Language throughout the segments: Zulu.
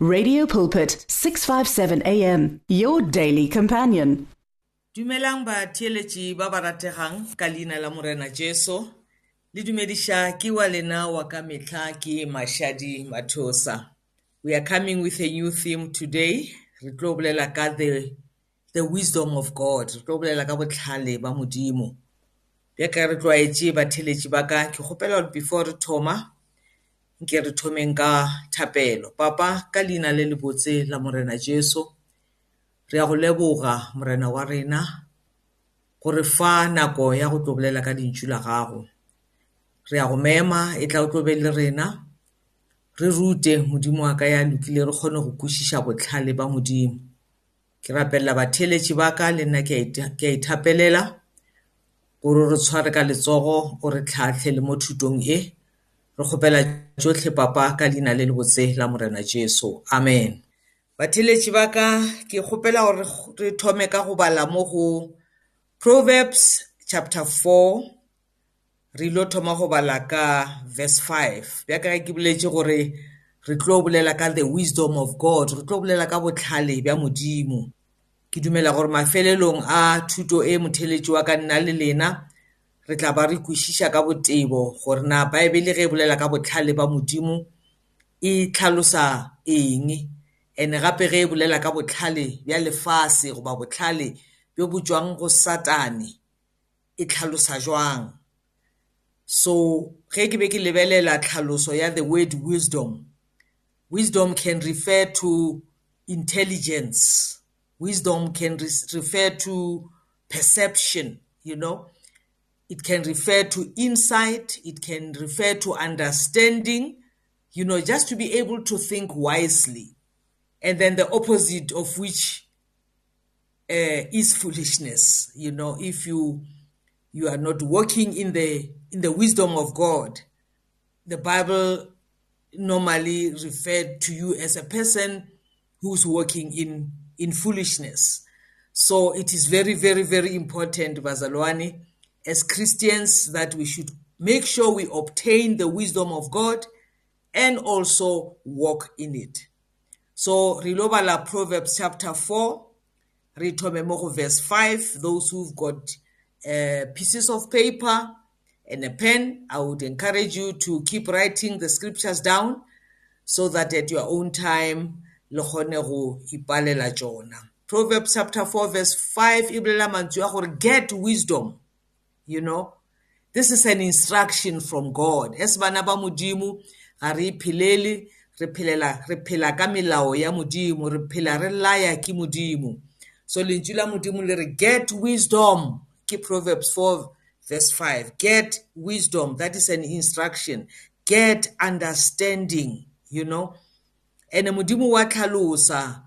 Radio Pulpit 657 AM your daily companion. Dumelang ba theeletši ba ba rategang ka leina la morena Jesu le dumediša ke wa lena wa ka mehla ke Mashadi Mathosa. We are coming with a new theme today. Re tlo bolela ka the the wisdom of God. Re tlo bolela ka botlhale ba Modimo. Bjaka re tlwaetše batheeletši ba ka ke kgopela before re thoma nke re thomeng ka thapelo papa ka leina le lebotse la morena jesu re a go leboga morena wa rena gore fa nako ya go tlo bolela ka dintšu la gago re a go mema e tla o tlo be le rena re rute modimo wa ka ya lokile re kgone go kwešiša botlhale ba modimo. Ke rapelela batheeletši ba ka le nna ke a ithapelela gore re tshware ka letsogo o re tlhatlhe le mo thutong e. re kgopela tšotlhe papa ka leina le lebotse la morena jesu. Amen. Batheeletši ba ka ke kgopela gore re thome ka go bala mo go proverbs chapter 4 re ilo thoma go bala ka verse 5 bjaka ke boletše gore re tlo bolela ka the wisdom of god re tlo bolela ka botlhale bja modimo. Ke dumela gore mafelelong a thuto e motheeletši wa ka nna le lena re tla ba re kwešiša ka botebo gore na baebele ge e bolela ka botlhale ba modimo e tlhalosa eng? Ene gape ge e bolela ka botlhale bja lefase goba botlhale bjo bo tšwang go satane e tlhalosa jwang? So ge ke be ke lebelela tlhaloso ya the word wisdom wisdom can refer to intelligence. Wisdom can re- refer to perception you know? It can refer to insight it can refer to understanding you know just to be able to think wisely. And then the opposite of which uh, is foolishness you know if you you are not walking in the in the wisdom of god. The bible normally referred to you as a person who's walking in in foolishness. So it is very very very important bazalwane as christians that we should make sure we obtain the wisdom of god and also walk in it. So re lo bala proverbs chapter 4 re thome mo verse 5 those who've got uh, pieces of paper and a pen i would encourage you to keep writing the scriptures down so that at your own time le kgone go ipalela tšona proverbs chapter 4 verse 5 e bolela mantswe a gore get wisdom. You know? This is an instruction from god. As bana ba modimo ga re iphelele re phelela re phela ka melao ya modimo re phela re laya ke modimo. So lentswe la modimo le re get wisdom ke proverbs 4 verse 5 get wisdom that is an instruction. Get understanding you know? Ene modimo wa tlhalosa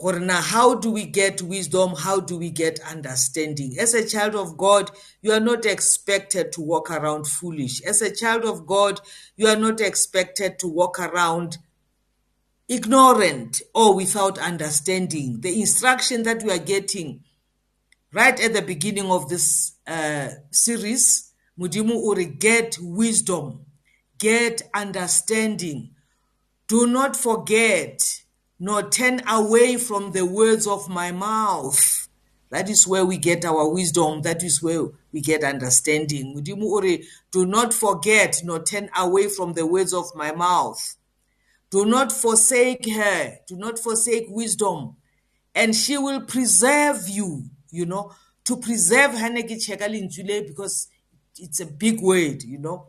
gore na how do we get wisdom? How do we get understanding? As a child of god you are not expected to walk around foolish. As a child of god you are not expected to walk around ignorant or without understanding. The instruction that we are getting right at the beginning of this uh, series modimo o re get wisdom get understanding. Do not forget nor turn away from the words of my mouth. That is where we get our wisdom. That is where we get understanding. Do not forget nor turn away from the words of my mouth. Do not forsake her. Do not forsake wisdom. And she will preserve you. You know, to preserve because it's a big word, you know.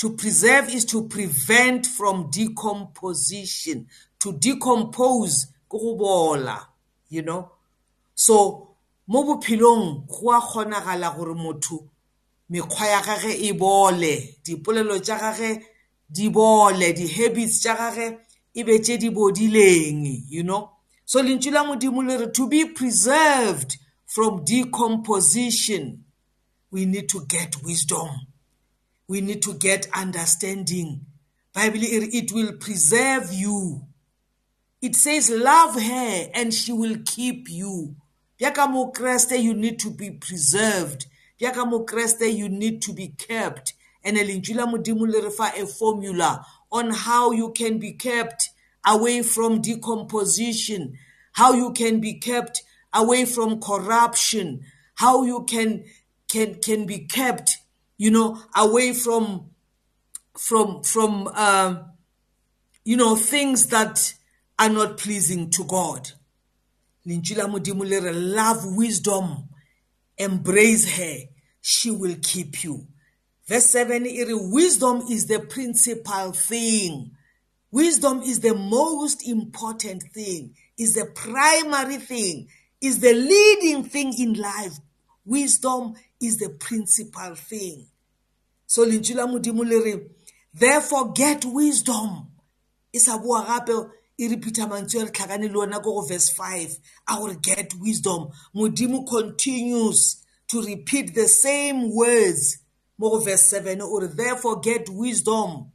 To preserve is to prevent from decomposition. To decompose ke go bola, you know. So mo bophelong go a kgonagala gore motho mekgwa ya gage e bole dipolelo tša gage di bole di-habits tša gage e be tše di bodileng you know? So lentšu la modimo le re to be preserved from decomposition we need to get wisdom. We need to get understanding. Bible e re it will preserve you. It says love her and she will keep you. Bjaka mo kreste you need to be preserved. Bjaka mo kreste you need to be kept. And lentswe la modimo le re fa a formula on how you can be kept away from decomposition, how you can be kept away from corruption, how you can can can be kept, you know, away from from from uh, you know things that are not pleasing to God. love wisdom embrace her. She will keep you. Verse 7 wisdom is the principal thing. Wisdom is the most important thing is the primary thing is the leading thing in life. Wisdom is the principal thing. So lentswe la modimo le re therefore get wisdom. E sa boa gape e repeata mantswe re tlhakane le ona ko go verse 5 a gore get wisdom. Modimo continues to repeat the same words mo go verse 7 o re therefore get wisdom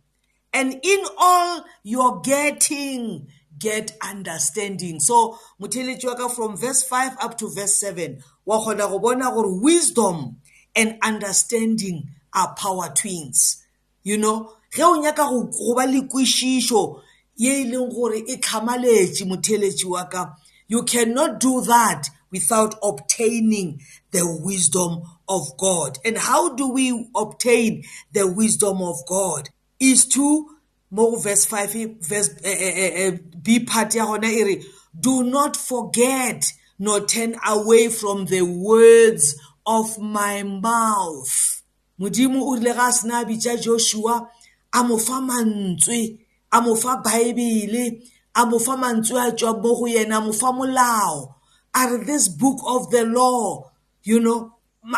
and in all you're getting get understanding. So motheletši wa ka from verse 5 up to verse 7 wa kgona go bona gore wisdom and understanding are power twins. You know ge o nyaka go ba le kwešišo ye e leng gore e tlhamaletše motheletši wa ka you cannot do that without obtaining the wisdom of God. And how do we obtain the wisdom of God? Is to mo verse 5 verse uh, uh, uh, b part ya gona e re do not forget nor turn away from the words of my mouth modimo o rile ga a sena bitša joshua a mo fa mantswe a mo fa baebele a mo fa mantswe a tswa mo go yena a mo fa molao. A re this book of the law you know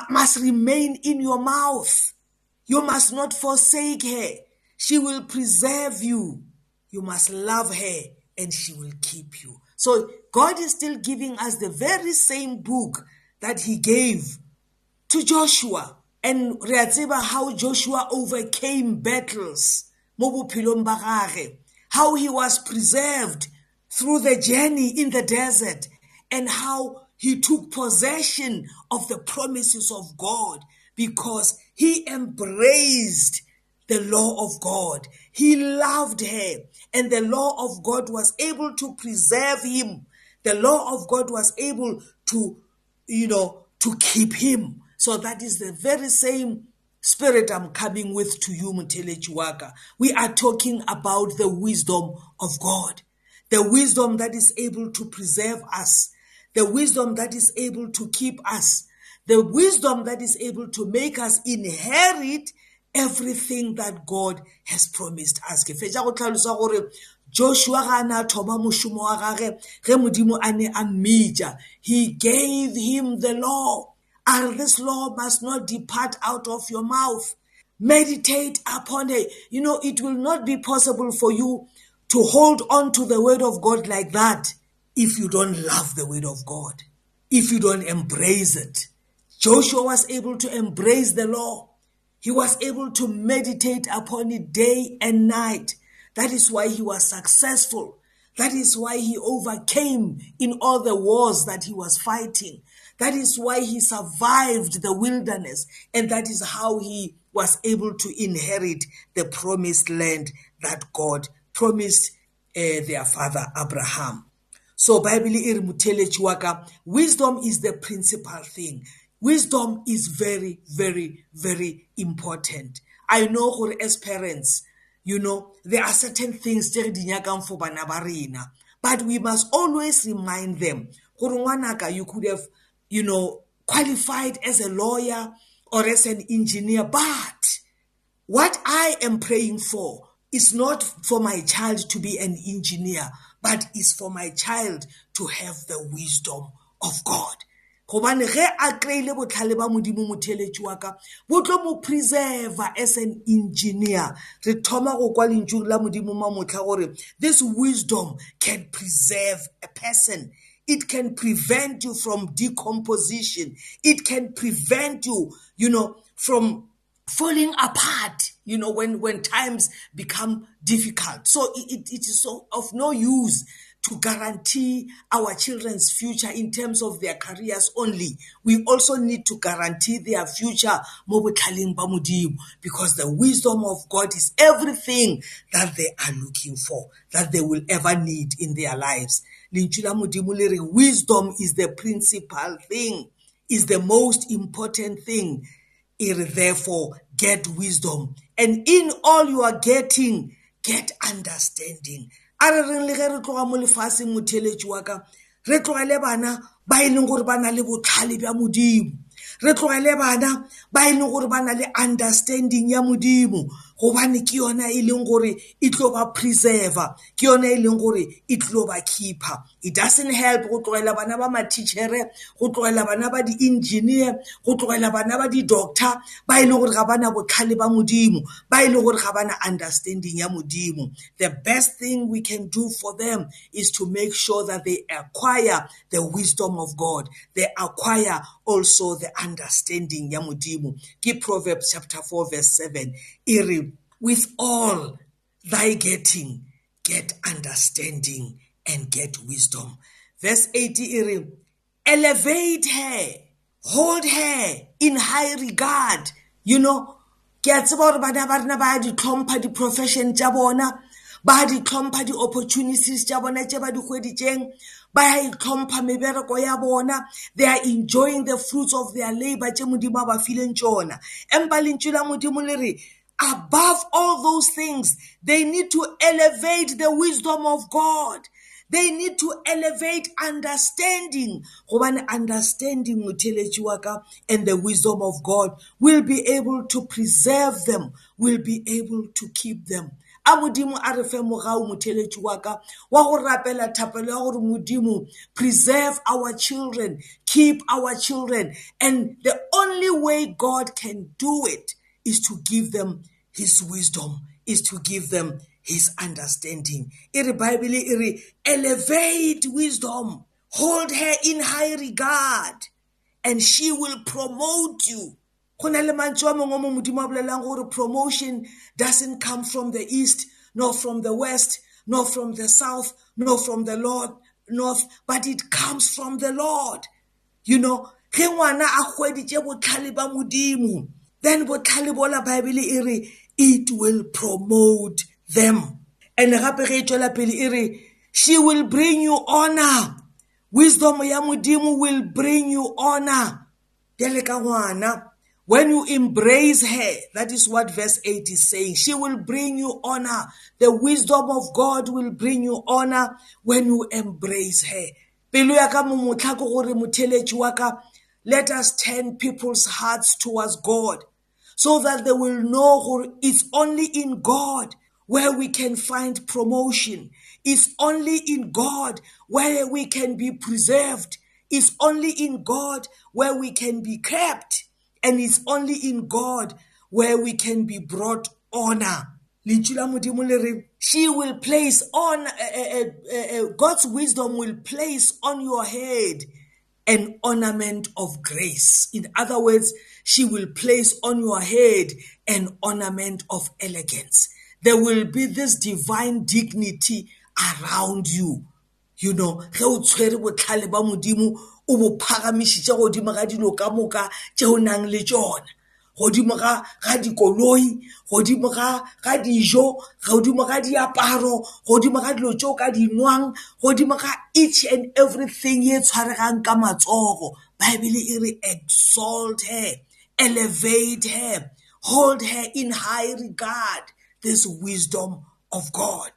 must remain in your mouth. You must not forsake her. She will preserve you. You must love her and she will keep you. So god is still giving us the very same book that he gave to joshua. And re a tseba how joshua overcame battles. Mo bophelong ba gage how he was preserved through the journey in the desert and how he took possession of the promises of God because he embraced the law of God. He loved her, and the law of God was able to preserve him. The law of God was able to, you know, to keep him. So that is the very same spirit I'm coming with to you, Mutele Chiwaka. We are talking about the wisdom of God, the wisdom that is able to preserve us, the wisdom that is able to keep us, the wisdom that is able to make us inherit everything that God has promised us. Ke fetša go tlhalosa gore Joshua ga na thoma mošomo wa gage ge modimo a ne a mmitša he gave him the law. And this law must not depart out of your mouth. Meditate upon it. You know, it will not be possible for you to hold on to the word of God like that if you don't love the word of God, if you don't embrace it. Joshua was able to embrace the law. He was able to meditate upon it day and night. That is why he was successful. That is why he overcame in all the wars that he was fighting. That is why he survived the wilderness, and that is how he was able to inherit the promised land that God promised uh, their father Abraham. So Bible iri mutheletši wa ka wisdom is the principal thing. Wisdom is very very very important. I know gore as parents you know there are certain things tse re di nyakang for bana ba rena but we must always remind them gore ngwanaka you could have you know, qualified as a lawyer or as an engineer. But what I am praying for is not for my child to be an engineer, but is for my child to have the wisdom of God. gobane ge a kry-ile botlhale ba modimo motheletši wa ka bo tlo mo preserva as an engineer re thoma go kwa lentšu la modimo mamotlha gore this wisdom can preserve a person it can prevent you from decomposition. It can prevent you, you know, from falling apart, you know, when, when times become difficult. So it, it is so of no use to guarantee our children's future in terms of their careers only. We also need to guarantee their future because the wisdom of God is everything that they are looking for, that they will ever need in their lives. Wisdom is the principal thing, is the most important thing. Therefore, get wisdom. And in all you are getting, get understanding a re reng le ge re tloga mo lefaseng motheletši wa ka re tlogele bana ba e leng gore ba na le botlhale bja modimo re tlogele bana ba e leng gore ba na le understanding ya modimo gobane ke yona e leng gore e tlo ba preserva ke yona e leng gore e tlo ba keeper it doesn't help go tlogela bana ba matitšhere go tlogela bana ba di-engineer go tlogela bana ba di-doctor ba e leng gore ga bana botlhale ba modimo ba e leng gore ga bana understanding ya modimo. The best thing we can do for them is to make sure that they acquire the wisdom of god. They acquire also the understanding ya modimo. Ke proverbs chapter 4 verse 7 e re with all thy getting, get understanding and get wisdom. Verse 80 elevate her, hold her in high regard. You know, ke a tseba gore bana ba rena ba di tlhompha di-profession tša bona ba di tlhompha di-opportunities tša bona tše ba di hweditšeng ba itlhompha mebereko ya bona they are enjoying the fruits of their labor tše modimo a ba fileng tšona empa lentšu la modimo le re above all those things, they need to elevate the wisdom of God. They need to elevate understanding. Gobane understanding motheletši wa ka and the wisdom of God will be able to preserve them, will be able to keep them. a modimo a re fe mogao motheletši wa ka wa go rapela thapelo ya gore modimo preserve our children keep our children and the only way god can do it is to give them his wisdom, is to give them his understanding. Iri Bible iri elevate wisdom, hold her in high regard, and she will promote you. promotion doesn't come from the east, nor from the west, nor from the south, nor from the Lord north, but it comes from the Lord. You know, then botlhale bola bible e re it will promote them. And gape ge e tswela pele e re she will bring you honor. Wisdom ya modimo will bring you honor. Bjale ka ngwana when you embrace her that is what verse 8 is saying she will bring you honor. The wisdom of god will bring you honor when you embrace her. Pelo ya ka mo motlha ke gore motheletši wa ka let us turn people's hearts towards god. So that they will know it's only in God where we can find promotion. It's only in God where we can be preserved. It's only in God where we can be kept. And it's only in God where we can be brought honor. She will place on, uh, uh, uh, God's wisdom will place on your head an ornament of grace. In other words, she will place on your head an ornament of elegance. There will be this divine dignity around you. You know, ge o tshwere botlhale ba modimo o bo phagamišitše godimo ga dilo ka moka tše o nang le tšona godimo ga ga dikoloi godimo ga ga dijo godimo ga diaparo godimo ga dilo tšeo ka di nwang godimo ga each and everything ye tshwaregang ka matsogo bible e re exalt her elevate her, hold her in high regard. This wisdom of God.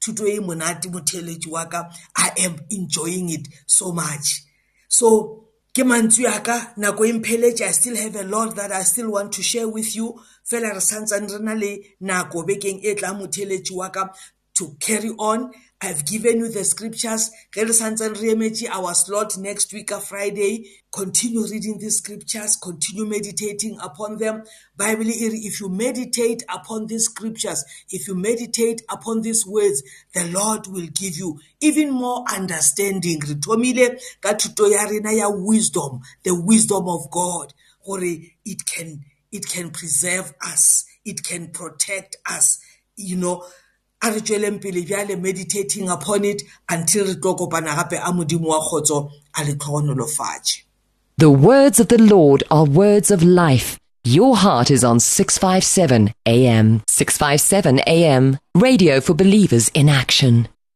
Today, monate motheletši wa ka, I am enjoying it so much. So, ke mantswe ya ka nako e mpheletše i still have a lot that i still want to share with you fela re santsane re na le nako bekeng e tla motheletši wa ka to carry on I've given you the scriptures. Our slot next week, Friday. Continue reading these scriptures. Continue meditating upon them. Bible, if you meditate upon these scriptures, if you meditate upon these words, the Lord will give you even more understanding. Wisdom, the wisdom of God. It can, it can preserve us. It can protect us. You know, a re tsweleng pele bjale meditating upon it until re tlo kopana gape a modimo wa kgotso a le tlhogonolofatše The words of the Lord are words of life. Your heart is on 657 AM. 657 AM. Radio for believers in action.